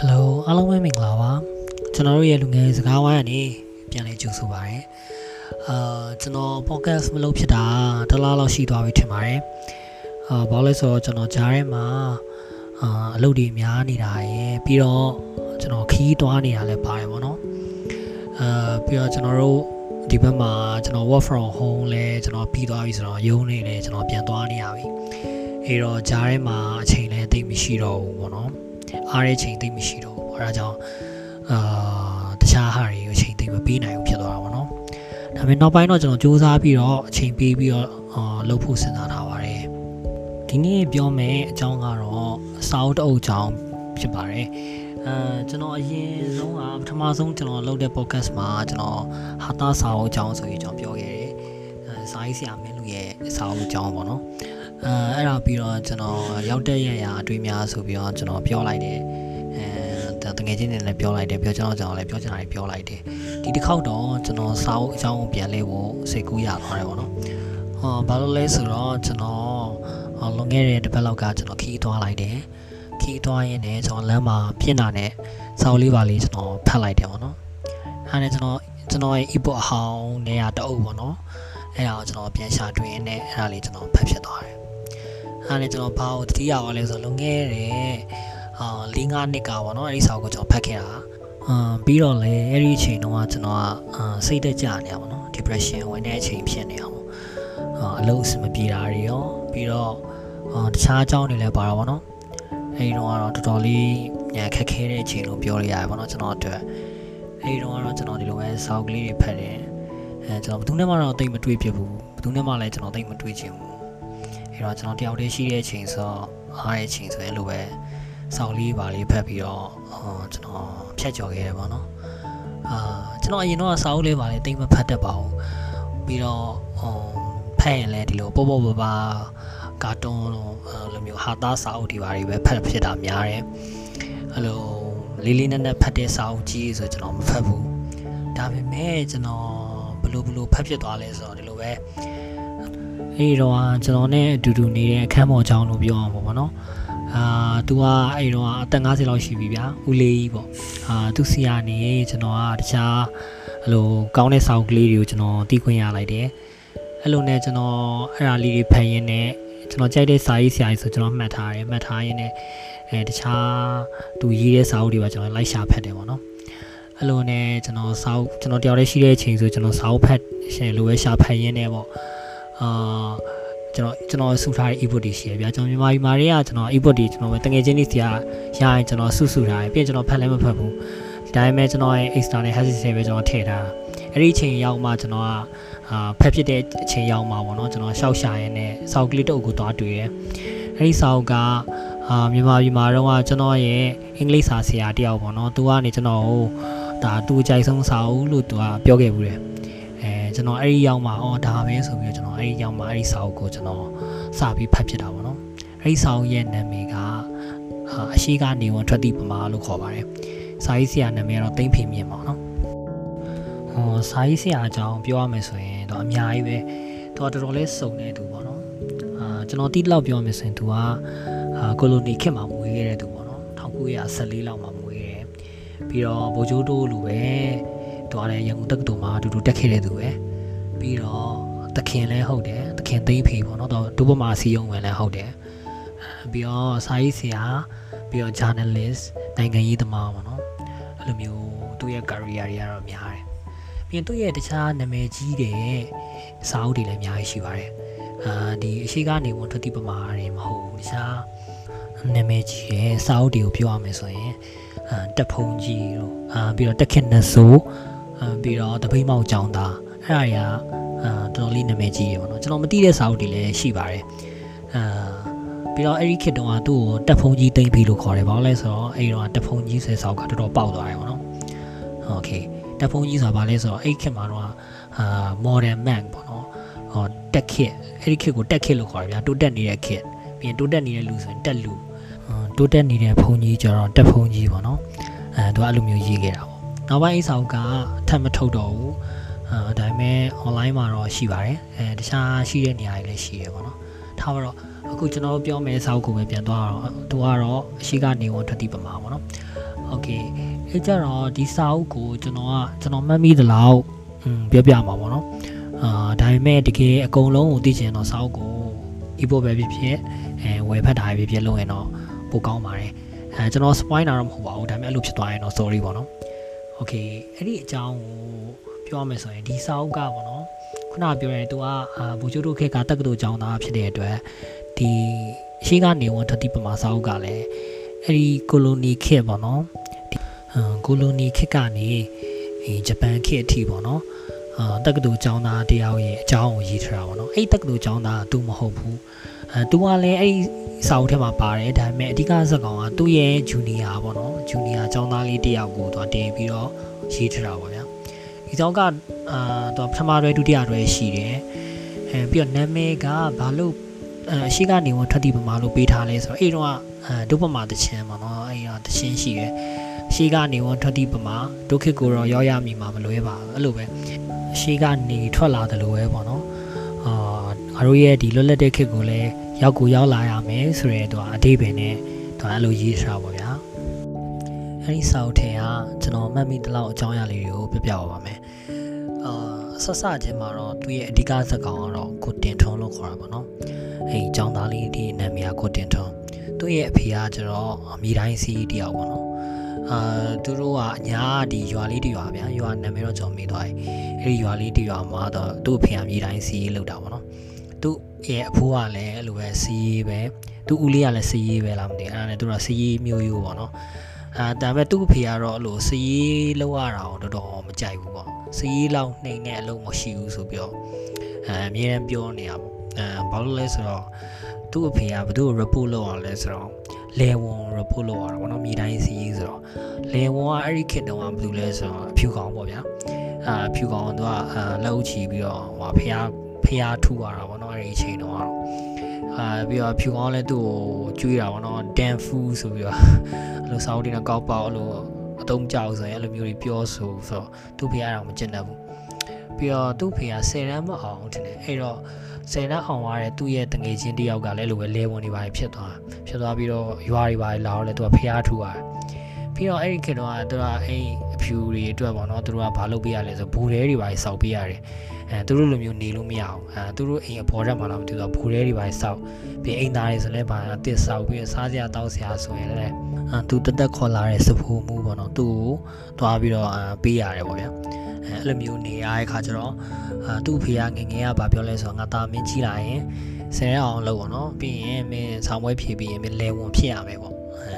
ဟယ်လိုအားလုံးပဲမင်္ဂလာပါကျွန်တော်တို့ရဲ့လူငယ်စကားဝိုင်းကနေပြန်လည်ကြိုဆိုပါရစေအာကျွန်တော် podcast မလုပ်ဖြစ်တာတစ်လားလောက်ရှိသွားပြီထင်ပါတယ်အာဘာလို့လဲဆိုတော့ကျွန်တော်ကြားထဲမှာအာအလုပ်တွေများနေတာရယ်ပြီးတော့ကျွန်တော်ခီးသွားနေတာလည်းပါတယ်ဗောနော်အာပြီးတော့ကျွန်တော်တို့ဒီဘက်မှာကျွန်တော် work from home လဲကျွန်တော်ပြီးသွားပြီဆိုတော့ရုံးနေလဲကျွန်တော်ပြန်သွားနေရပြီအဲတော့ကြားထဲမှာအချိန်လည်းသိပ်မရှိတော့ဘူးဗောနော် အားတဲ့ချိန်သိပ်မရှိတော့ဘူးအဲဒါကြောင့်အာတခြားဟာတွေကိုအချိန်သိပ်မပေးနိုင်ဘူးဖြစ်သွားတာဗောနော်ဒါပေမဲ့နောက်ပိုင်းတော့ကျွန်တော်စူးစမ်းပြီးတော့အချိန်ပေးပြီးတော့အာလုပ်ဖို့စဉ်းစားထားပါတယ်ဒီနေ့ပြောမယ်အကြောင်းကတော့စာအုပ်တအုပ်အကြောင်းဖြစ်ပါတယ်အဲကျွန်တော်အရင်ဆုံးကပထမဆုံးကျွန်တော်လုပ်တဲ့ podcast မှာကျွန်တော်ဟာတာစာအုပ်အကြောင်းဆိုရင်ကျွန်တော်ပြောခဲ့တယ်အဲစာရေးဆရာမင်းလူရဲ့စာအုပ်အကြောင်းပေါ့နော် အဲအဲ့ဒါပြီးတော့ကျွန်တော်ရောက်တဲ့ရရာအတွေ့အများဆိုပြီးတော့ကျွန်တော်ပြောလိုက်တယ်အဲတငယ်ချင်းတွေလည်းပြောလိုက်တယ်ပြောကျွန်တော်ကျွန်တော်လည်းပြောချင်တာတွေပြောလိုက်တယ်ဒီတစ်ခေါက်တော့ကျွန်တော်စာအုပ်အကြောင်းကိုပြန်လဲဖို့စိတ်ကူးရသွားတယ်ပေါ့နော်ဟောဘာလို့လဲဆိုတော့ကျွန်တော်လွန်ခဲ့တဲ့တစ်ပတ်လောက်ကကျွန်တော်ခီးသွားလိုက်တယ်ခီးသွားရင်းနဲ့ကျွန်တော်လမ်းမှာပြင်တာနဲ့စာအုပ်လေးပါလေးကျွန်တော်ဖတ်လိုက်တယ်ပေါ့နော်အဲ့ဒါနဲ့ကျွန်တော်ကျွန်တော်ရဲ့ ebook အဟောင်းနေရာတအုပ်ပေါ့နော်အဲ့ဒါကိုကျွန်တော်ပြန်ရှာတွေ့ရင်းနဲ့အဲ့ဒါလေးကျွန်တော်ဖတ်ဖြစ်သွားတယ် အဲ့ဒါနဲ့ကျွန်တော်ဘာကိုတတိယရောလဲဆိုလွန်ခဲ့တဲ့အာ၄၅နှစ်ကပေါ့နော်အဲ့ဒီစာအုပ်ကိုကျွန်တော်ဖတ်ခဲ့တာအာပြီးတော့လေအဲ့ဒီအချိန်တုန်းကကျွန်တော်ကအာစိတ်တက်ကြနေရပါတော့ depression ဝင်တဲ့အချိန်ဖြစ်နေအောင်အာအလုပ်အဆင်မပြေတာတွေရောပြီးတော့အာတခြားအကြောင်းတွေလည်းပါတော့ဗောနော်အဲဒီတော့ကတော့တော်တော်လေးညခက်ခဲတဲ့အချိန်လို့ပြောရရတယ်ဗောနော်ကျွန်တော်အတွက်အဲဒီတော့ကတော့ကျွန်တော်ဒီလိုပဲစောက်ကလေးတွေဖတ်တယ်အဲကျွန်တော်ဘယ်သူနဲ့မှတော့တိတ်မတွေ့ဖြစ်ဘူးဘယ်သူနဲ့မှလည်းကျွန်တော်တိတ်မတွေ့ချင်ဘူး အဲတော့ကျွန်တော်တယောက်တည်းရှိတဲ့အချိန်ဆိုတော့အားတဲ့အချိန်ဆိုရင်လိုပဲစောက်လေးပါလေးဖတ်ပြီးတော့အာကျွန်တော်ဖြတ်ကျော်ခဲ့တယ်ဗောနော်အာကျွန်တော်အရင်တော့စာအုပ်လေးပါလေတိတ်မဖတ်တတ်ပါဘူးပြီးတော့ဟိုဖတ်ရင်လည်းဒီလိုပေါ့ပေါ့ပါပါကာတွန်းလိုလိုမျိုးဟာသားစာအုပ်တွေပါတွေပဲဖတ်ဖြစ်တာများတယ်အဲ့လိုလေးလေးနက်နက်ဖတ်တဲ့စာအုပ်ကြီးဆိုကျွန်တော်မဖတ်ဘူးဒါပေမဲ့ကျွန်တော်ဘလို့ဘလို့ဖတ်ဖြစ်သွားလဲဆိုတော့ဒီလိုပဲ အဲ့တော့ကျွန်တော်နဲ့အတူတူနေတဲ့အခန်းပေါ်ချောင်းလို့ပြောအောင်ပေါ့နော်အာသူကအဲ့တော့အသက်50လောက်ရှိပြီဗျာဦးလေးကြီးပေါ့အာသူစီကနေကျွန်တော်ကတခြားအဲ့လိုကောင်းတဲ့စာအုပ်ကလေးတွေကိုကျွန်တော်တီးခွင့်ရလိုက်တယ်အဲ့လိုနဲ့ကျွန်တော်အဲ့ဒါလေးတွေဖတ်ရင်းနဲ့ကျွန်တော်ကြိုက်တဲ့စာရေးဆရာကြီးဆိုကျွန်တော်မှတ်ထားတယ်မှတ်ထားရင်းနဲ့အဲတခြားသူရေးတဲ့စာအုပ်တွေပါကျွန်တော်လိုက်ရှာဖတ်တယ်ပေါ့နော်အဲ့လိုနဲ့ကျွန်တော်စာအုပ်ကျွန်တော်တယောက်တည်းရှိတဲ့အချိန်ဆိုကျွန်တော်စာအုပ်ဖတ်ရှင်လိုပဲရှာဖတ်ရင်းနဲ့ပေါ့ အာကျွန်တော်ကျွန်တော်စုထားတဲ့ ebook တွေရှိရဗျာကျွန်တော်မြန်မာပြည်မှာတွေကကျွန်တော် ebook တွေကျွန်တော်ပဲတငယ်ချင်းတွေစီကရရင်ကျွန်တော်စုစုထားတယ်ပြီးရင်ကျွန်တော်ဖတ်လည်းမဖတ်ဘူးဒီတိုင်းပဲကျွန်တော်ရဲ့ extra နဲ့ hash tag ပဲကျွန်တော်ထည့်ထားအဲ့ဒီအချိန်ရောက်မှကျွန်တော်ကအာဖက်ဖြစ်တဲ့အချိန်ရောက်မှာပေါ့နော်ကျွန်တော်ရှောက်ရှာရင်းနဲ့စောက်ကလေးတုပ်ကိုသွားတွေ့တယ်အဲ့ဒီစောက်ကအာမြန်မာပြည်မှာတော့ကျွန်တော်ရဲ့အင်္ဂလိပ်စာဆရာတယောက်ပေါ့နော်သူကနေကျွန်တော်ကိုဒါသူအကြိုက်ဆုံးစာအုပ်လို့သူကပြောခဲ့ဘူးတယ် အဲကျွန်တော်အဲ့ဒီရောက်မှာအော်ဒါပဲဆိုပြီးတော့ကျွန်တော်အဲ့ဒီရောက်မှာအဲ့ဒီစာအုပ်ကိုကျွန်တော်စပြီးဖတ်ဖြစ်တာပေါ့နော်အဲ့ဒီစာအုပ်ရဲ့နာမည်ကအရှိကနေဝင်ထွက်သည့်ပမာလို့ခေါ်ပါတယ်စာရေးဆရာနာမည်ကတော့တိမ့်ဖေမြင့်ပါနော်ဟောစာရေးဆရာအကြောင်းပြောရမယ်ဆိုရင်တော့အများကြီးပဲသူကတော်တော်လေးစုံနေသူပေါ့နော်အာကျွန်တော်တိလောက်ပြောရမယ်ဆိုရင်သူကအာကိုလိုနီခေတ်မှာမွေးခဲ့တဲ့သူပေါ့နော်1914လောက်မှာမွေးခဲ့ပြီးတော့ဗိုလ်ချုပ်တို့လိုပဲ သူကလည်းရန်ကုန်တက္ကသိုလ်မှာအတူတူတက်ခဲ့တဲ့သူပဲပြီးတော့သခင်လည်းဟုတ်တယ်သခင်သိမ့်ဖေပေါ့နော်တော့ဒုပမာစီယုံဝင်လည်းဟုတ်တယ်ပြီးတော့စာရေးဆရာပြီးတော့ journalist နိုင်ငံရေးသမားပေါ့နော်အဲ့လိုမျိုးသူ့ရဲ့ career တွေကတော့များတယ်ပြီးရင်သူ့ရဲ့တခြားနာမည်ကြီးတဲ့စာအုပ်တွေလည်းအများကြီးရှိပါတယ်အာဒီအရှိကနေဝန်ထွက်တိပမာတွေမဟုတ်ဘူးတခြားနာမည်ကြီးရဲ့စာအုပ်တွေကိုပြောရမယ်ဆိုရင်အာတက်ဖုံကြီးတို့အာပြီးတော့တက်ခင်နဆိုးအာ ပြီးတော့တပိမောက်ကြောင်သားအဲ့ဒါတွေကအာတော်တော်လေးနာမည်ကြီးရေပေါ့နော်ကျွန်တော်မသိတဲ့စာအုပ်တွေလည်းရှိပါတယ်အာပြီးတော့အဲ့ဒီခေတ်တုန်းကသူ့ကိုတက်ဖုံကြီးတိမ့်ပြီလို့ခေါ်တယ်ဘာလို့လဲဆိုတော့အဲ့ဒီတော့တက်ဖုံကြီးဆယ်ဆောက်ကတော်တော်ပေါက်သွားတယ်ပေါ့နော်โอเคတက်ဖုံကြီးဆိုတာဘာလဲဆိုတော့အဲ့ခေတ်မှာတော့အာ modern man ပေါ့နော်ဟောတက်ခေတ်အဲ့ဒီခေတ်ကိုတက်ခေတ်လို့ခေါ်တယ်ဗျာတိုးတက်နေတဲ့ခေတ်ပြီးရင်တိုးတက်နေတဲ့လူဆိုရင်တက်လူတိုးတက်နေတဲ့ဖုံကြီးကျတော့တက်ဖုံကြီးပေါ့နော်အဲသူကအဲ့လိုမျိုးရေးခဲ့တာပေါ့ နောက်ပိုင်းအိဆောက်ကထပ်မထုတ်တော့ဘူးအဲဒါပေမဲ့ online မှာတော့ရှိပါတယ်အဲတခြားရှိတဲ့နေရာတွေလည်းရှိတယ်ပေါ့နော်ထားပါတော့အခုကျွန်တော်ပြောမယ့်စာအုပ်ကိုပဲပြန်သွားတော့သူကတော့အရှိကနေဝန်ထွက်တိပမာပေါ့နော် โอเคအဲကြတော့ဒီစာအုပ်ကိုကျွန်တော်ကကျွန်တော်မှတ်မိသလောက်อืมပြောပြမှာပေါ့နော်အာဒါပေမဲ့တကယ်အကုန်လုံးကိုသိချင်တော့စာအုပ်ကို ebook ပဲဖြစ်ဖြစ်အဲဝယ်ဖတ်တာပဲဖြစ်ဖြစ်လုပ်ရင်တော့ပိုကောင်းပါတယ်အဲကျွန်တော် spoil တာတော့မဟုတ်ပါဘူးဒါပေမဲ့အဲ့လိုဖြစ်သွားရင်တော့ sorry ပေါ့နော် โอเคအဲ့ဒီအကြောင်းကိုပြောရမယ်ဆိုရင်ဒီစာအုပ်ကပေါ့နော်ခုနပြောရင်သူကအာဘူချိုတို့ခေတ်ကတက္ကသိုလ်ကျောင်းသားဖြစ်တဲ့အတွက်ဒီရှိကနေဝန်ထတိပမာစာအုပ်ကလည်းအဲ့ဒီကိုလိုနီခေတ်ပေါ့နော်ကိုလိုနီခေတ်ကနေအဲဂျပန်ခေတ်အထိပေါ့နော်အာတက္ကသိုလ်ကျောင်းသားတယောက်ရဲ့အကြောင်းကိုရေးထားတာပေါ့နော်အဲ့တက္ကသိုလ်ကျောင်းသားကသူမဟုတ်ဘူးအဲသူကလည်းအဲ့ဒီ စာအုပ်ထဲမှာပါတယ်ဒါပေမဲ့အဓိကဇာတ်ကောင်ကသူ့ရဲ့ဂျူနီယာပေါ့နော်ဂျူနီယာကျောင်းသားလေးတယောက်ကိုသူတင်ပြီးတော့ရေးထားတာပေါ့ဗျာဒီကျောင်းကအာသူပထမတွဲဒုတိယတွဲရှိတယ်အဲပြီးတော့နာမည်ကဘာလို့အရှိကနေဝင်ထွက်တည်ပမာလို့ပေးထားလဲဆိုတော့အဲ့တော့အဲဒုပမာတခြင်းပေါ့နော်အဲ့ဒါတခြင်းရှိတယ်ရှိကနေဝန်ထွက်တိပမာဒုက္ခကိုတော့ရောက်ရမိမှာမလွဲပါဘူးအဲ့လိုပဲရှိကနေထွက်လာတယ်လို့ပဲပေါ့နော်အာငါတို့ရဲ့ဒီလွတ်လပ်တဲ့ခေတ်ကိုလည်း ရောက်ကိုရောက်လာရမယ်ဆိုရဲတော့အတိပင်နဲ့တော့အဲ့လိုရေးထားပါဗျာအဲ့ဒီစာအုပ်ထဲကကျွန်တော်မှတ်မိတလောက်အကြောင်းအရာလေးတွေကိုပြပြပါပါမယ်အာဆက်စချင်းမှာတော့သူ့ရဲ့အဓိကဇာတ်ကောင်ကတော့ကိုတင်ထုံးလို့ခေါ်တာပေါ့နော်အဲ့ဒီចောင်းသားလေးဒီနာမည်ကကိုတင်ထုံးသူ့ရဲ့အဖေကကျတော့မိတိုင်းစီတယောက်ပေါ့နော်အာသူတို့ကအညာဒီရွာလေးတရွာဗျာရွာနာမည်တော့ကျွန်တော်မေးသွားပြီအဲ့ဒီရွာလေးတရွာမှာတော့သူ့အဖေကမိတိုင်းစီလောက်တာပေါ့နော် သူ့ရဲ့အဖိုးကလည်းအဲ့လိုပဲစီးပဲသူ့ဦးလေးကလည်းစီးပဲလားမသိအဲ့ဒါနဲ့သူတို့ကစီးမျိုးရိုးပေါ့နော်အာဒါပေမဲ့သူ့အဖေကတော့အဲ့လိုစီးလောက်ရတာတော့တော်တော်မကြိုက်ဘူးပေါ့စီးလောက်နှိမ့်တဲ့အလုံးမရှိဘူးဆိုပြီးတော့အဲအမြဲတမ်းပြောနေရပေါ့အဲဘာလို့လဲဆိုတော့သူ့အဖေကဘသူ့ကို report လုပ်အောင်လဲဆိုတော့လေဝန် report လုပ်ရတာပေါ့နော်မြေတိုင်းစီးဆိုတော့လေဝန်ကအဲ့ဒီခေတ်တုန်းကဘယ်လိုလဲဆိုတော့အဖြူကောင်ပေါ့ဗျာအာအဖြူကောင်သူကအာလက်ဦးချီပြီးတော့ဟိုဖះ ဖះထူရတာပေါ့နော်အဲ့ဒီအချိန်တုန်းကတော့အာပြီးတော့ဖြူကောင်လည်းသူ့ကိုကျွေးတာပေါ့နော် dan fu ဆိုပြီးတော့အဲ့လိုစောင်းတင်ကောက်ပေါက်အဲ့လိုအတုံးကြောက်ဆိုရင်အဲ့လိုမျိုးတွေပြောဆိုဆိုတော့သူ့ဖះတော့မကျင်တတ်ဘူးပြီးတော့သူ့ဖေက10တန်းမအောင်တင်တယ်အဲ့တော့10တန်းအောင်သွားတဲ့သူ့ရဲ့တငယ်ချင်းတယောက်ကလည်းလိုပဲလဲဝင်နေပါဖြစ်သွားဖြစ်သွားပြီးတော့ရွာတွေပါလာတော့လေသူကဖះထူရတယ်ပြီးတော့အဲ့ဒီခေတ်တော့သူကအဲ့အဖြူတွေအတွက်ပေါ့နော်သူတို့ကဘာလုပ်ပေးရလဲဆိုဘူရဲတွေပါစောက်ပေးရတယ် အဲသူတို့လိုမျိုးနေလို့မရအောင်အဲသူတို့အိမ်အပေါ်တက်မှာတော့မသိဘူးဘူရဲတွေပါစောက်ပြီးအိမ်သားတွေဆိုလည်းဗာတစ်စောက်ပြီးစားစရာတောက်စရာဆိုရင်လည်းအဲသူတက်တက်ခေါ်လာတဲ့စဖူမှုပေါ့နော်သူ့ကိုသွားပြီးတော့ပေးရတယ်ပေါ့ဗျာအဲအဲ့လိုမျိုးနေရတဲ့ခါကျတော့အာသူ့ဖေကငငယ်ကဗာပြောလဲဆိုတော့ငါသားမင်းကြီးလာရင်ဆယ်အောင်လုပ်ပေါ့နော်ပြီးရင်မင်းဆောင်းပွဲဖြည့်ပြီးရင်မင်းလဲဝင်ဖြစ်ရမယ်ပေါ့အဲ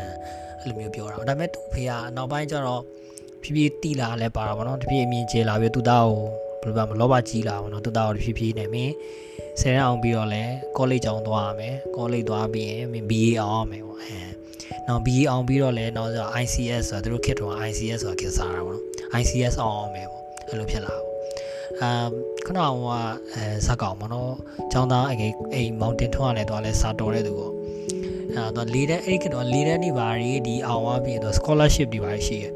အဲ့လိုမျိုးပြောတာဒါပေမဲ့သူ့ဖေကနောက်ပိုင်းကျတော့ဖြည်းဖြည်းတီလာလဲပါတာပေါ့နော်တဖြည်းအမြင်ကျလာပြီးသူ့သားကို ဘယ်လိုပြောမလောဘကြီးလာပေါ့နော်သူ့သားကိုတဖြည်းဖြည်းနဲ့မင်းဆယ်အောင်ပြီးတော့လဲကောလိပ်ကျောင်းသွားရမယ်ကောလိပ်သွားပြီးရင်မင်း BA အောင်ရမယ်ပေါ့အဲနောက် BA အောင်ပြီးတော့လဲနောက်ဆို ICS ဆိုတာသူတို့ခေတ်တုန်းက ICS ဆိုတာခေတ်စားတာပေါ့နော် ICS အောင်အောင်မယ်ပေါ့အဲ့လိုဖြစ်လာပေါ့အမ်ခုနကအဲဇက်ကောင်မနော်ចောင်းသားအိမ်အိမ်မောင်တင်ထွန်းကလည်းတော့လဲစာတော်တဲ့သူပေါ့အဲတော့လေးတဲ့အဲ့ဒီကတော့လေးတဲ့နေပါရီဒီအောင်သွားပြီးတော့ scholarship တွေပါရှိတယ်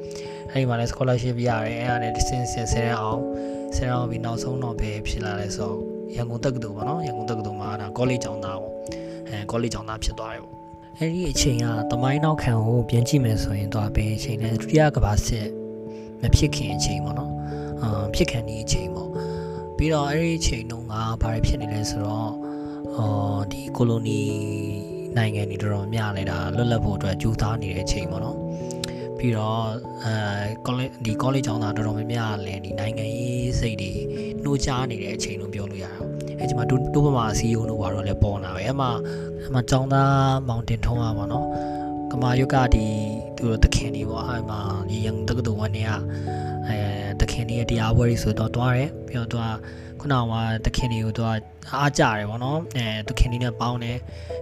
အဲ့ဒီမှာလဲ scholarship ရတယ်အဲ့ဒါနဲ့စင်စင်ဆဲအောင် ဆဲအောင်ပြီးနောက်ဆုံးတော့ပဲဖြစ်လာလဲဆိုရန်ကုန်တက္ကသိုလ်ပေါ့နော်ရန်ကုန်တက္ကသိုလ်မှာဒါ college ကျောင်းသားပေါ့အဲ college ကျောင်းသားဖြစ်သွားတယ်ပေါ့အဲ့ဒီအချိန်ကတမိုင်းနောက်ခံကိုပြန်ကြည့်မယ်ဆိုရင်တော့ဘယ်အချိန်လဲဒုတိယကမ္ဘာစစ်မဖြစ်ခင်အချိန်ပေါ့နော်အာဖြစ်ခံဒီအချိန်ပေါ့ပြီးတော့အဲ့ဒီအချိန်တုန်းကဘာတွေဖြစ်နေလဲဆိုတော့အော်ဒီကိုလိုနီနိုင်ငံတွေတော်တော်များနေတာလွတ်လပ်ဖို့အတွက်ကြိုးစားနေတဲ့အချိန်ပေါ့နော် ပြီးတော့အဲ college ဒီ college ကျောင်းသားတော်တော်များများလည်းဒီနိုင်ငံရေးစိတ်တွေနှိုးချနေတဲ့အချိန်လို့ပြောလို့ရအောင်အဲဒီမှာတိုးပမာစီယုံတို့ဘာတော့လဲပေါ်လာပဲအမှအမှကျောင်းသားမောင်တင်ထုံးอ่ะပေါ့နော်ကမာယုကဒီသူတို့တခင်တွေပေါ့အဲမှာဒီရန်တက္ကသိုလ်ဝန်တွေကအဲတခင်တွေရဲ့တရားပွဲတွေဆိုတော့တွားတယ်ပြီးတော့သူက ခုနကတခင်တွေကိုသူကအားကြတယ်ပေါ့နော်အဲတခင်တွေနဲ့ပေါင်းတယ်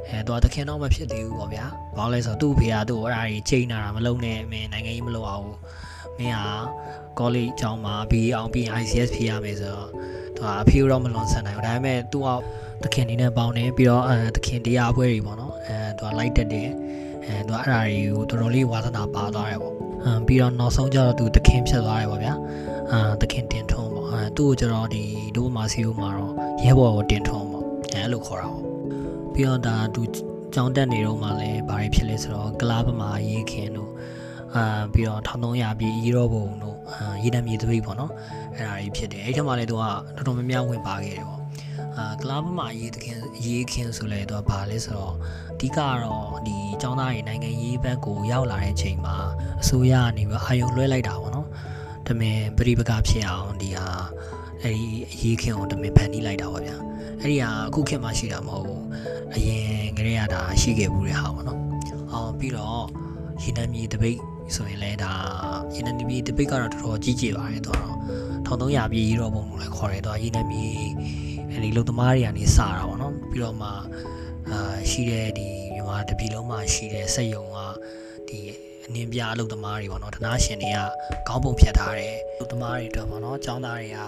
အဲသူကတခင်တော့မဖြစ်သေးဘူးပေါ့ဗျာဘာလို့လဲဆိုတော့သူ့ဖေကသူ့အဲ့ဒါကြီးချိန်နာတာမလုံးနဲ့မင်းနိုင်ငံကြီးမလုပ်အောင်မင်းဟာ college အကြောင်းမှာ BA အောင်ပြီး ICS ဖြေရမယ်ဆိုတော့သူကအဖေတော့မလွန်ဆန်နိုင်ဘူးဒါပေမဲ့သူကတခင်နေနဲ့ပေါင်းတယ်ပြီးတော့အဲတခင်တရားပွဲတွေပေါ့နော်အဲသူကလိုက်တက်တယ်အဲသူကအဲ့ဒါတွေကိုတော်တော်လေးဝါသနာပါသွားတယ်ပေါ့အမ်ပြီးတော့နောက်ဆုံးကျတော့သူတခင်ဖြစ်သွားတယ်ပေါ့ဗျာအာတခင်တင်ထုံးပေါ့အဲ သူ့ကိုကျတော့ဒီဒိုးမာစီယိုမှာတော့ရဲဘော်ကိုတင်ထုံးပေါ့အဲအဲ့လိုခေါ်တာပေါ့ပြီးတော့ဒါသူကြောင်းတက်နေတော့မှလည်းဘာတွေဖြစ်လဲဆိုတော့ကလားပမာရေးခင်တို့အအာပြီးတော့1300ပြည်ရီရောဘုံတို့အာရေနံမြေသပိတ်ပေါ့နော်အဲ့ဒါကြီးဖြစ်တယ်အဲ့ထက်မှလည်းသူကတော်တော်များများဝင်ပါခဲ့တယ်ပေါ့အာကလာဘမှာရေးသခင်ရေးခင်ဆိုလဲသူကဘာလဲဆိုတော့အဓိကကတော့ဒီចောင်းသားတွေနိုင်ငံရေးဘက်ကိုရောက်လာတဲ့အချိန်မှာအစိုးရကနေပြီးအာယုံလွှဲလိုက်တာပေါ့နော် တမင်ပြိပကဖြစ်အောင်ဒီဟာအဲ့ဒီအရေးခင်ကိုတမင်ဖန်တီးလိုက်တာပေါ့ဗျာအဲ့ဒီဟာအခုခေတ်မှရှိတာမဟုတ်ဘူးအရင်ကတည်းကဒါရှိခဲ့ဘူးတဲ့ဟာပေါ့နော်အော်ပြီးတော့ရေနံမြေတပိတ်ဆိုရင်လည်းဒါရေနံမြေတပိတ်ကတော့တော်တော်ကြီးကျယ်ပါတယ်သူကတော့1300ပြည်ရေတော့ဘုံလို့လည်းခေါ်တယ်သူကရေနံမြေအဲဒီလုံသမားတွေကနေစတာပေါ့နော်ပြီးတော့မှအာရှိတဲ့ဒီမြန်မာတပြည်လုံးမှာရှိတဲ့စက်ယုံကဒီ အနည်းပြအလုပ်သမားတွေပေါ့နော်ဒနာရှင်တွေကကောင်းပုံဖြတ်ထားတယ်အလုပ်သမားတွေအတွက်ပေါ့နော်ចောင်းသားတွေက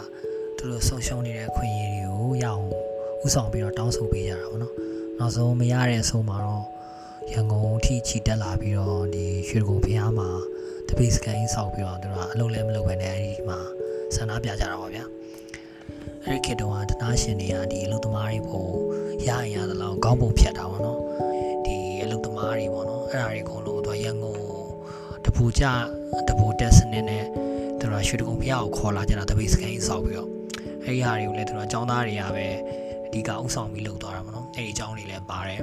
သူတို့ဆုံရှုံနေတဲ့ခွင့်ရည်တွေကိုရအောင်ဥဆောင်ပြီးတော့တောင်းဆိုပေးကြတာပေါ့နော်နောက်ဆုံးမရတဲ့အဆုံးမှာတော့ရန်ကုန်ထိချီတက်လာပြီးတော့ဒီရွှေကုံဖျားမှာတပိတ်စကန်ဆောက်ပြီးတော့သူတို့ကအလုပ်လည်းမလုပ်ဘဲနဲ့အဲဒီမှာဆန္ဒပြကြတာပါဗျာအဲ့ဒီခေတ်တုန်းကတနာရှင်တွေကဒီအလုပ်သမားတွေပို့ရရင်ရသလောက်ကောင်းပုံဖြတ်တာပေါ့နော်ဒီအလုပ်သမားတွေပေါ့နော်အဲ့ဒါတွေအကုန်လုံးတော့ရန်ကုန် တပူကြတပူတက်စနစ်နဲ့သူတို့ရွှေကုံဖျားကိုခေါ်လာကြတာတပိတ်စကန်ဆောက်ပြီးတော့အဲ့ဒီဟာတွေကိုလည်းသူတို့အကြောင်းသားတွေကပဲအဓိကဥဆောင်ပြီးလုပ်သွားတာပေါ့နော်အဲ့ဒီအကြောင်းတွေလည်းပါတယ်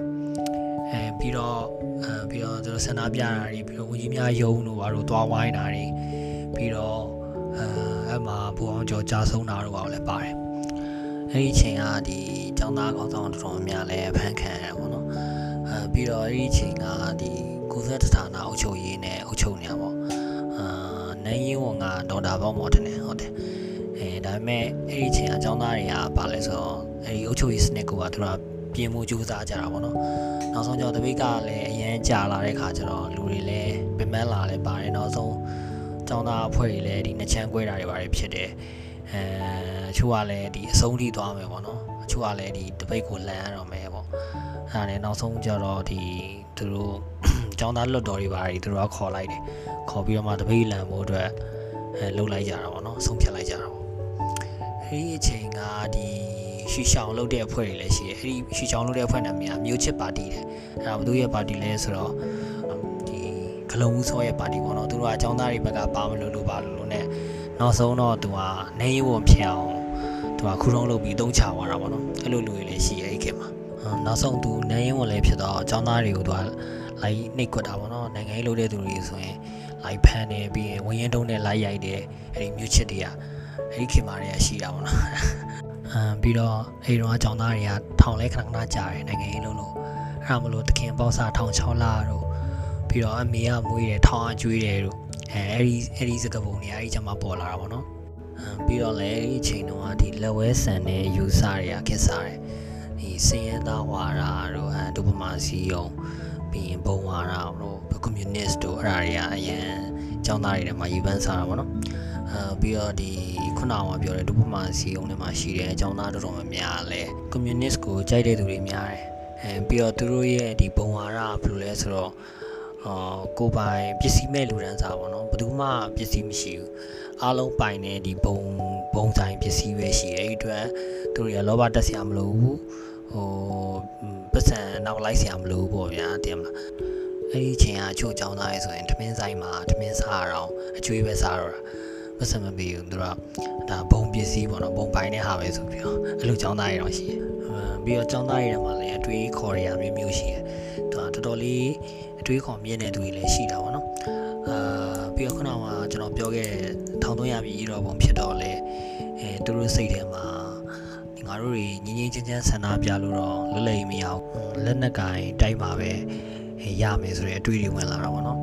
အဲပြီးတော့အဲပြီးတော့သူတို့ဆန္ဒပြတာတွေပြီးတော့ဝန်ကြီးများယုံတို့ဘာလို့သွားဝိုင်းတာတွေပြီးတော့အဲအဲ့မှာဘူအောင်ကျော်ကြာဆုံးတာတို့ဘာလို့လဲပါတယ်အဲ့ဒီအချိန်ကဒီကျောင်းသားကောင်းဆောင်တော်တော်များလည်းဖန်ခံရတယ်ပေါ့နော်အဲပြီးတော့အဲ့ဒီအချိန်ကဒီ ကုသတဌာနအုပ်ချုပ်ရေးနဲ့အုပ်ချုပ်နေရပေါ့အာနိုင်ရင်ဝန်ကဒေါက်တာဘောင်းမော်တယ်ဟုတ်တယ်အဲဒါပေမဲ့အဲ့ဒီအချိန်ကကျောင်းသားတွေကဘာလဲဆိုတော့အဲ့ဒီအုပ်ချုပ်ရေးစနစ်ကသူကပြင်မှုကြိုးစားကြတာပေါ့နော်နောက်ဆုံးကျတော့တပိတ်ကလည်းအရန်ကြာလာတဲ့ခါကျတော့လူတွေလည်းပင်မလာလည်းပါတယ်နောက်ဆုံးကျောင်းသားအဖွဲ့တွေလည်းဒီနှစ်ချမ်းကွဲတာတွေပါတယ်ဖြစ်တယ်အဲအချို့ကလည်းဒီအဆုံးထိသွားမယ်ပေါ့နော်အချို့ကလည်းဒီတပိတ်ကိုလမ်းရတော့မယ်ပေါ့အဲဒါနဲ့နောက်ဆုံးကျတော့ဒီသူတို့ ကျောင်းသားလွတ်တော်တွေပါတယ်သူတို့ကခေါ်လိုက်တယ်ခေါ်ပြီးတော့မှတပိတ်လမ်းဖို့အတွက်အဲလှုပ်လိုက်ကြတာပေါ့နော်ဆုံးဖြတ်လိုက်ကြတာပေါ့အဲဒီအချိန်ကဒီရှီရှောင်လုပ်တဲ့အဖွဲ့တွေလည်းရှိတယ်အဲဒီရှီရှောင်လုပ်တဲ့အဖွဲ့နာမည်ကမျိုးချစ်ပါတီတဲ့အဲဒါဘသူရဲ့ပါတီလဲဆိုတော့ဒီဂလုံဦးစောရဲ့ပါတီပေါ့နော်သူတို့ကအကြောင်းသားတွေဘက်ကပါမလို့လို့ပါလို့လို့ ਨੇ နောက်ဆုံးတော့သူကနေရုံဖြစ်အောင်သူကခူတုံးလုပ်ပြီးတုံးချသွားတာပေါ့နော်အဲ့လိုလူတွေလည်းရှိရဲ့အဲ့ခေတ်မှာနောက်ဆုံးသူနေရုံလည်းဖြစ်တော့အကြောင်းသားတွေကိုသူက လိုက်နှိတ်ကွက်တာပေါ့နော်နိုင်ငံရေးလုပ်တဲ့သူတွေဆိုရင်လိုက်ဖမ်းနေပြီးရင်ဝင်းရင်တုံးနဲ့လိုက်ရိုက်တယ်အဲ့ဒီမျိုးချစ်တွေကအဲ့ဒီခေတ်မှာတည်းရှိတာပေါ့နော်အမ်ပြီးတော့အဲ့တော့အကြောင်းသားတွေကထောင်လဲခဏခဏကြာတယ်နိုင်ငံရေးလုပ်လို့အဲ့ဒါမလို့တခင်ပေါက်စာထောင်6လတို့ပြီးတော့အမေကမွေးတယ်ထောင်အကျွေးတယ်တို့အဲအဲ့ဒီအဲ့ဒီစကပုံတွေအဲ့ဒီကျမှပေါ်လာတာပေါ့နော်အမ်ပြီးတော့လည်းအဲ့ဒီအချိန်တုန်းကဒီလက်ဝဲဆန်တဲ့ယူဆတွေကခက်စားတယ်ဒီစင်ရသားဝါရာတို့အဲဒုပမာစီယုံ ပြီးရင်ဘုံဝါရာတို့ကွန်မြူနစ်တို့အဲ့ဒါတွေကအရင်ကျောင်းသားတွေထဲမှာယူပန်းစားတာပေါ့နော်အာပြီးတော့ဒီခုနကပြောတဲ့ဒုပမာစီယုံတွေမှာရှိတဲ့အကြောင်းသားတော်တော်များများလဲကွန်မြူနစ်ကိုကြိုက်တဲ့သူတွေများတယ်အဲပြီးတော့သူတို့ရဲ့ဒီဘုံဝါရဘယ်လိုလဲဆိုတော့အာကိုပိုင်ပစ္စည်းမဲ့လူဒန်းစားပေါ့နော်ဘယ်သူမှပစ္စည်းမရှိဘူးအားလုံးပိုင်တဲ့ဒီဘုံဘုံဆိုင်ပစ္စည်းပဲရှိတယ်အဲ့ဒီအတွက်သူတို့ရလောဘတက်စရာမလိုဘူး ဟိုပတ်စံနောက်လိုက်စရာမလိုဘူးပေါ့ဗျာတင်မလားအဲ့ဒီအချိန်ကအချို့ကြောင်းသားရဲဆိုရင်ထမင်းဆိုင်မှာထမင်းစားရအောင်အကျွေးပဲစားရတာပတ်စံမပေးဘူးသူတို့ကဒါဘုံပစ္စည်းပေါ့နော်ဘုံပိုင်တဲ့ဟာပဲဆိုပြီးတော့အဲ့လိုကြောင်းသားရဲတော့ရှိတယ်ပြီးတော့ကြောင်းသားရဲမှာလည်းအတွေးခေါ်ရရမျိုးမျိုးရှိတယ်သူကတော်တော်လေးအတွေးခေါ်မြင့်တဲ့သူတွေလည်းရှိတာပေါ့နော်အာပြီးတော့ခုနကကျွန်တော်ပြောခဲ့1300ပြည်ရောပုံဖြစ်တော့လေအဲသူတို့စိတ်ထဲမှာငါ တို့တွေငင်းငင်းချင်းချင်းဆန္ဒပြလို့တော့လွတ်လပ်မရအောင်လက်နက်ကင်တိုက်ပါပဲရမယ်ဆိုတဲ့အတွေးတွေဝင်လာတာပေါ့နော်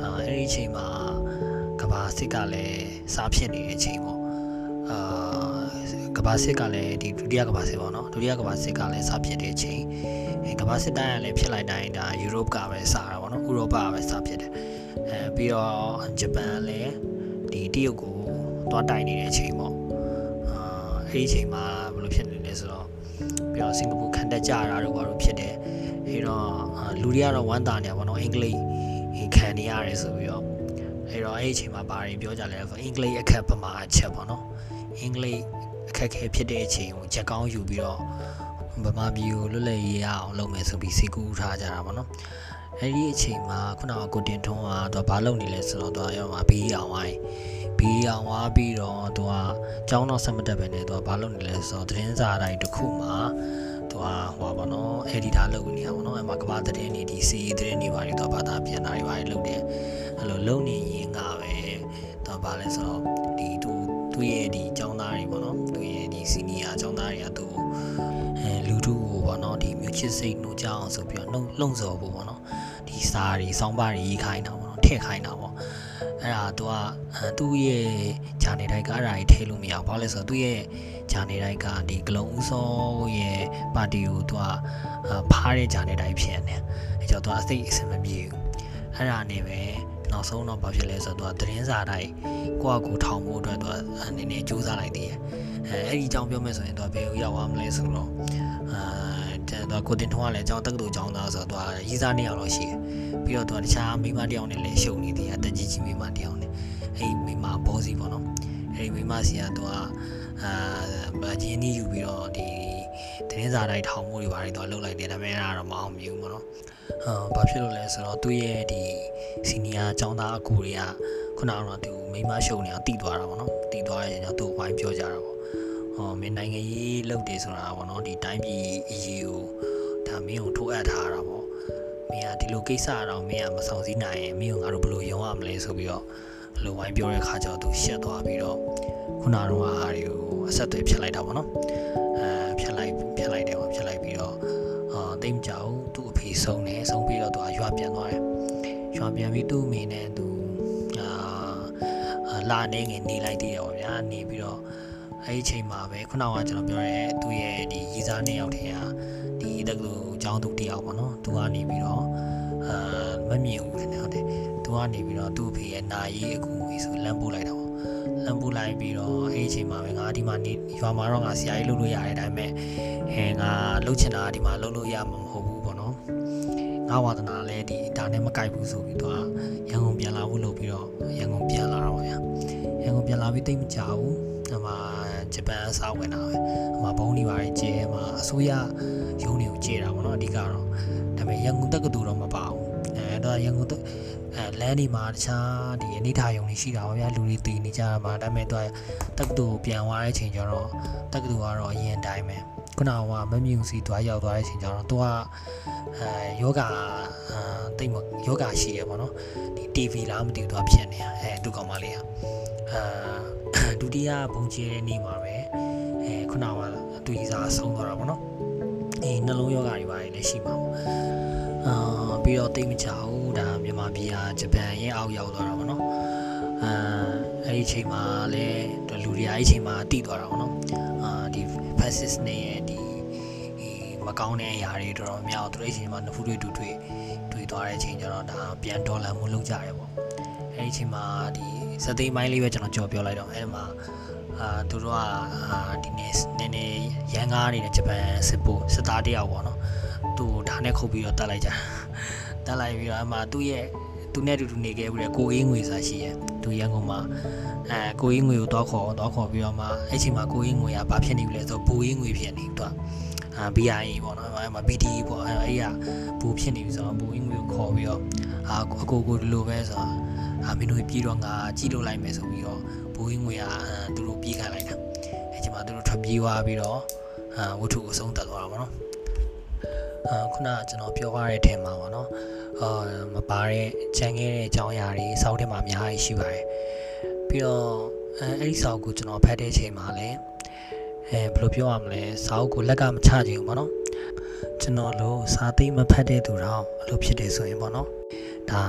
အာအဲ့ဒီအချိန်မှာကဘာစစ်ကလည်းစားဖြစ်နေတဲ့အချိန်ပေါ့အာကဘာစစ်ကလည်းဒီဒုတိယကဘာစစ်ပေါ့နော်ဒုတိယကဘာစစ်ကလည်းစားဖြစ်တဲ့အချိန်အဲကဘာစစ်တိုင်းကလည်းဖြစ်လိုက်တိုင်းဒါယူရိုပကပဲစားတာပေါ့နော်ဥရောပကပဲစားဖြစ်တယ်အဲပြီးတော့ဂျပန်လည်းဒီတရုတ်ကိုတွားတိုင်နေတဲ့အချိန်ပေါ့အာအဲ့ဒီအချိန်မှာ ပြီးတော့စင်ကာပူခံတက်ကြတာတို့ဘာလို့ဖြစ်တယ်အဲ့တော့လူတွေကတော့ဝမ်းသာနေပါတော့အင်္ဂလိပ်ခံနေရတယ်ဆိုပြီးတော့အဲ့တော့အဲ့ဒီအချိန်မှာဘာတွေပြောကြလဲဆိုအင်္ဂလိပ်အခက်ပမာအချက်ပေါ့နော်အင်္ဂလိပ်အခက်ခဲဖြစ်တဲ့အချိန်ကိုချက်ကောင်းယူပြီးတော့ဗမာပြည်ကိုလွတ်လပ်ရေးရအောင်လုပ်မယ်ဆိုပြီးစိတ်ကူးထားကြတာပေါ့နော်အဲ့ဒီအချိန်မှာခုနကကိုတင်ထွန်းကသူကဘာလုပ်နေလဲဆိုတော့သူကရောမှာဘီးအောင်ဝိုင်း ဘီးအောင်ဝါပြီးတော့သူကကျောင်းတော့ဆက်မတက်ပဲနဲ့သူကဘာလုပ်နေလဲဆိုတော့သတင်းစာတိုင်းတစ်ခုမှာသူကဟိုပါနော် editor လုပ်နေတာပေါ့နော်အဲ့မှာကဘာသတင်းတွေဒီ CE သတင်းတွေပါတယ်သူကဘာသာပြန်တာတွေပါတယ်လုပ်တယ်အဲ့လိုလုပ်နေရင်ကပဲသူကဘာလဲဆိုတော့ဒီသူသူ့ရဲ့ဒီကျောင်းသားတွေပေါ့နော်သူ့ရဲ့ဒီ senior ကျောင်းသားတွေကသူအဲလူထုကိုပေါ့နော်ဒီမြို့ချစ်စိတ်နှိုးကြအောင်ဆိုပြီးတော့နှုံလှုံ့ဆော်ဖို့ပေါ့နော်ဒီစာတွေစောင်းပါတွေရေးခိုင်းတာပေါ့နော်ထည့်ခိုင်းတာပေါ့ အဲ့ဒါသူကသူ့ရဲ့ဂျာနေတိုက်ကအဲ့ဒါကြီးထည့်လို့မရဘူးဘာလို့လဲဆိုတော့သူ့ရဲ့ဂျာနေတိုက်ကဒီဂလုံးဦးစောရဲ့ပါတီကိုသူကဖားတဲ့ဂျာနေတိုက်ဖြစ်နေအဲကြောင့်သူကအစိတ်အစင်မပြေဘူးအဲ့ဒါနေပဲနောက်ဆုံးတော့ဘာဖြစ်လဲဆိုတော့သူကသတင်းစာတိုင်းကိုယ့်အကူထောင်ဖို့အတွက်သူကနည်းနည်းစူးစမ်းလိုက်သေးတယ်အဲအဲ့ဒီအကြောင်းပြောမယ်ဆိုရင်သူကဘယ်ကိုရောက်သွားမလဲဆိုတော့ အာသူကကိုတင်ထွန်းကလည်းအကြောင်းတက္ကသိုလ်ကျောင်းသားဆိုတော့သူကရေးစားနေအောင်လို့ရှိတယ်ပြီးတော့သူကတခြားမိမတယောက်နဲ့လည်းရှုပ်နေသေးတယ်အတက်ကြီးကြီးမိမတယောက်နဲ့အဲ့ဒီမိမဘောစီပေါ့နော်အဲ့ဒီမိမစီကသူကအာဂျင်းနီးယူပြီးတော့ဒီတင်းစာတိုင်းထောင်မှုတွေဘာတွေတော့လှုပ်လိုက်တယ်ဒါပေမဲ့အဲ့ဒါတော့မအောင်မြင်ဘူးပေါ့နော်အာဘာဖြစ်လို့လဲဆိုတော့သူ့ရဲ့ဒီစီနီယာကျောင်းသားအကူတွေကခုနကတော့သူမိမရှုံနေအောင်တည်သွားတာပေါ့နော်တည်သွားတဲ့ချိန်ကျတော့သူ့ဝိုင်းပြောကြတာပေါ့ ဟောမင်းနိုင်ငံရေးလှုပ်တယ်ဆိုတာပေါ့နော်ဒီတိုင်းပြည်အရေးကိုဒါမင်းကိုထိုးအပ်ထားတာပေါ့မင်းကဒီလိုကိစ္စတော့မင်းကမဆောင်စည်းနိုင်ရင်မင်းကငါတို့ဘယ်လိုရုံရမလဲဆိုပြီးတော့လိုဝိုင်းပြောတဲ့ခါကျတော့သူရှက်သွားပြီးတော့ခုနကတော့ဟာတွေကိုအဆက်အသွယ်ဖြစ်လိုက်တာပေါ့နော်အဲဖြတ်လိုက်ဖြတ်လိုက်တယ်ပေါ့ဖြတ်လိုက်ပြီးတော့အာတိတ်ကြောင်သူ့အဖေဆုံးတယ်ဆုံးပြီးတော့သူကရွာပြန်သွားတယ်ရွာပြန်ပြီးသူ့အမေနဲ့သူအာလာနေငယ်နေလိုက်သေးတယ်ပေါ့ဗျာနေပြီးတော့ အဲ့ဒီအချိန်မှာပဲခုနကကျွန်တော်ပြောရဲသူ့ရဲ့ဒီရီစားနှစ်ယောက်တည်းဟာဒီတက္ကသိုလ်ကျောင်းသူတယောက်ပေါ့နော်သူကနေပြီးတော့အာမမြင်ဘူးတဲ့ဟုတ်တယ်သူကနေပြီးတော့သူ့အဖေရဲ့နာရီအကူငွေဆိုလမ်းပို့လိုက်တာပေါ့လမ်းပို့လိုက်ပြီးတော့အဲ့ဒီအချိန်မှာပဲငါဒီမှာနေရွာမှာတော့ငါဆရာကြီးလုပ်လို့ရတယ်ဒါပေမဲ့အဲငါလှုပ်ချင်တာဒီမှာလှုပ်လို့ရမှာမဟုတ်ဘူးပေါ့နော်ငါဝါသနာလည်းဒီဒါနဲ့မကိုက်ဘူးဆိုပြီးတော့ရန်ကုန်ပြန်လာဖို့လုပ်ပြီးတော့ရန်ကုန်ပြန်လာတော့ဗျာရန်ကုန်ပြန်လာပြီးတိတ်မကြဘူးအမှ ဂျပန်အစားဝင်တာပဲအမှဘုံနေပါရဲ့ကျဲမှာအစိုးရရုံးတွေကိုကျဲတာပေါ့နော်အဓိကတော့ဒါပေမဲ့ရန်ကုန်တက္ကသိုလ်တော့မပါဘူးအဲတော့ရန်ကုန်အဲလမ်းဒီမှာတခြားဒီအနိဋ္ဌာယုံတွေရှိတာပါဗျာလူတွေတည်နေကြတာမှာဒါပေမဲ့သူကတက္ကသိုလ်ပြန်သွားတဲ့အချိန်ကျတော့တက္ကသိုလ်ကတော့အရင်တိုင်းပဲခုနကမမြူစီသွားရောက်သွားတဲ့အချိန်ကျတော့သူကအဲယောဂအာတိတ်မယောဂရှိရပေါ့နော်ဒီ TV လားမသိဘူးသူကဖြစ်နေတာအဲသူကောင်မလေးอ่ะ အာဒုတိယဘုံကျဲတဲ့နေ့မှာပဲအဲခုနကသူကြီးစားဆုံးသွားတာပေါ့နော်အေးနှလုံးယောဂတွေပါတယ်လည်းရှိမှာပေါ့အာပြီးတော့တိတ်မချဘူးဒါမြန်မာပြည်ဟာဂျပန်ရဲ့အောက်ရောက်သွားတာပေါ့နော်အာအဲ့ဒီအချိန်မှာလည်းလူတွေအဲ့ဒီအချိန်မှာတိသွားတာပေါ့နော်အာဒီ fascist နဲ့ရဲ့ဒီမကောင်းတဲ့အရာတွေတော်တော်များသူတို့အချိန်မှာနဖူးတွေတူတွေ့တွေ့သွားတဲ့အချိန်ကျတော့ဒါပြန်ဒေါ်လာမှုလုပ်ကြတယ်ပေါ့အဲ့ဒီအချိန်မှာဒီ စသိမ်းမိုင်းလေးပဲကျွန်တော်ကြော်ပြောလိုက်တော့အဲ့မှာအာသူတို့ကအာဒီနေ့နည်းနည်းရန်ကားနေတဲ့ဂျပန်စစ်ပိုစစ်သားတယောက်ပေါ့နော်သူ့ဓာတ်နဲ့ခုတ်ပြီးတော့တတ်လိုက်ကြတက်လိုက်ပြီးတော့အမှသူ့ရဲ့သူနဲ့တူတူနေခဲ့ပြီးတော့ကိုအေးငွေစာရှိရဲ့သူရန်ကုန်မှာအဲကိုအေးငွေကိုတောက်ခေါ်တောက်ခေါ်ပြီးတော့မှအဲ့ချိန်မှာကိုအေးငွေကဘာဖြစ်နေပြီလဲဆိုတော့ဘူအေးငွေဖြစ်နေသူကအာ BIA ပေါ့နော်အဲ့မှာ BD ပေါ့အဲ့အဲ့ကဘူဖြစ်နေပြီဆိုတော့ဘူအေးငွေကိုခေါ်ပြီးတော့အာအကိုကိုဒီလိုပဲဆိုတော့ အာမင်းတို့ပြေးတော့ငါကြည့်လို့လိုက်မယ်ဆိုပြီးတော့ဘူအေးငွေကသူတို့ပြေးခိုင်းလိုက်တာအဲ့ချိန်မှာသူတို့ထွက်ပြေးသွားပြီးတော့အာဝတ္ထုကိုဆုံးသက်သွားတာပေါ့နော်အာခုနကကျွန်တော်ပြောရတဲ့အထင်မှာပေါ့နော်အာမပါတဲ့ချန်ခဲ့တဲ့အကြောင်းအရာတွေစောက်ထဲမှာအများကြီးရှိပါတယ်ပြီးတော့အဲအဲ့ဒီစောက်ကိုကျွန်တော်ဖတ်တဲ့အချိန်မှာလည်းအဲဘယ်လိုပြောရမလဲစောက်ကိုလက်ကမချချင်ဘူးပေါ့နော်ကျွန်တော်လို့စာသိမဖတ်တဲ့သူတော့အလိုဖြစ်တယ်ဆိုရင်ပေါ့နော် ဒါ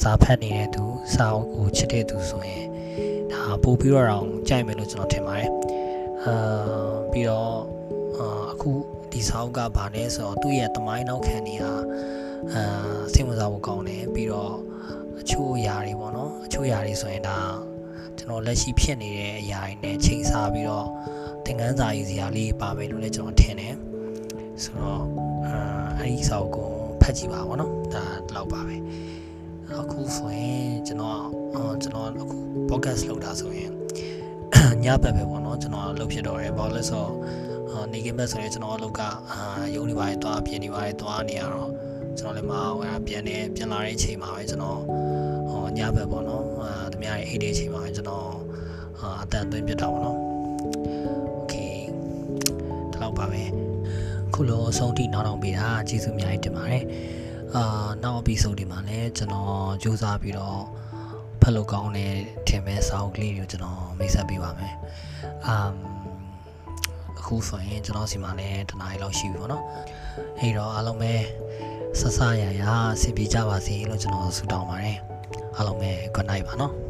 စာဖတ်နေတဲ့သူစာအုပ်ကိုချစ်တဲ့သူဆိုရင်ဒါပို့ပြီးတော့အောင်ကြိုက်မယ်လို့ကျွန်တော်ထင်ပါတယ်အာပြီးတော့အခုဒီစာအုပ်ကဗာလဲဆိုတော့သူ့ရဲ့တမိုင်းနောက်ခံနေဟာအာစိတ်ဝင်စားဖို့ကောင်းတယ်ပြီးတော့အချို့အရာတွေပေါ့နော်အချို့အရာတွေဆိုရင်ဒါကျွန်တော်လက်ရှိဖြစ်နေတဲ့အရာတွေနဲ့ချိန်ဆပြီးတော့သင်ခန်းစာရေးစရာလေးပါမယ်လို့လည်းကျွန်တော်ထင်တယ်ဆိုတော့အာအဲ့ဒီစာအုပ်ကိုဖတ်ကြည့်ပါပေါ့နော်ဒါတော့ပါပဲ အခုဆိုရင်ကျွန်တော်ကျွန်တော်အခု podcast လုပ်တာဆိုရင်ညဘက်ပဲပေါ့နော်ကျွန်တော်လုပ်ဖြစ်တော့တယ်ဘာလို့လဲဆိုတော့နေကင်းဘက်ဆိုရင်ကျွန်တော်အလုပ်ကအာရုံးနေပါတယ်တွားပြင်းနေပါတယ်တွားနေရတော့ ကျွန်တော်လည်းမအောင်ရပြန်နေပြန်လာတဲ့အချိန်မှာပဲကျွန်တော်ဟောညဘက်ပေါ့နော်အာတမရရဲ့အိတ်တဲ့အချိန်မှာပဲကျွန်တော်အာအတန်သွင်းပြတာပေါ့နော်โอเคဒီလောက်ပါပဲခုလိုအဆုံးထိနောက်တော့ပေးတာကျေးဇူးအများကြီးတင်ပါတယ် အာနောက် episode ဒီမှာလည်းကျွန်တော်စူးစမ်းပြီးတော့ဖတ်လို့ကောင်းတဲ့ထင်မဲ့စာအုပ်ကလေးတွေကိုကျွန်တော်မိတ်ဆက်ပေးပါမယ်အမ်အခုဆိုရင်ကျွန်တော်စီမှာလည်းတနားရီလောက်ရှိပြီပေါ့နော်အဲ့တော့အားလုံးပဲဆဆရရအဆင်ပြေကြပါစေလို့ကျွန်တော်ဆုတောင်းပါတယ်အားလုံးပဲ good night ပါနော်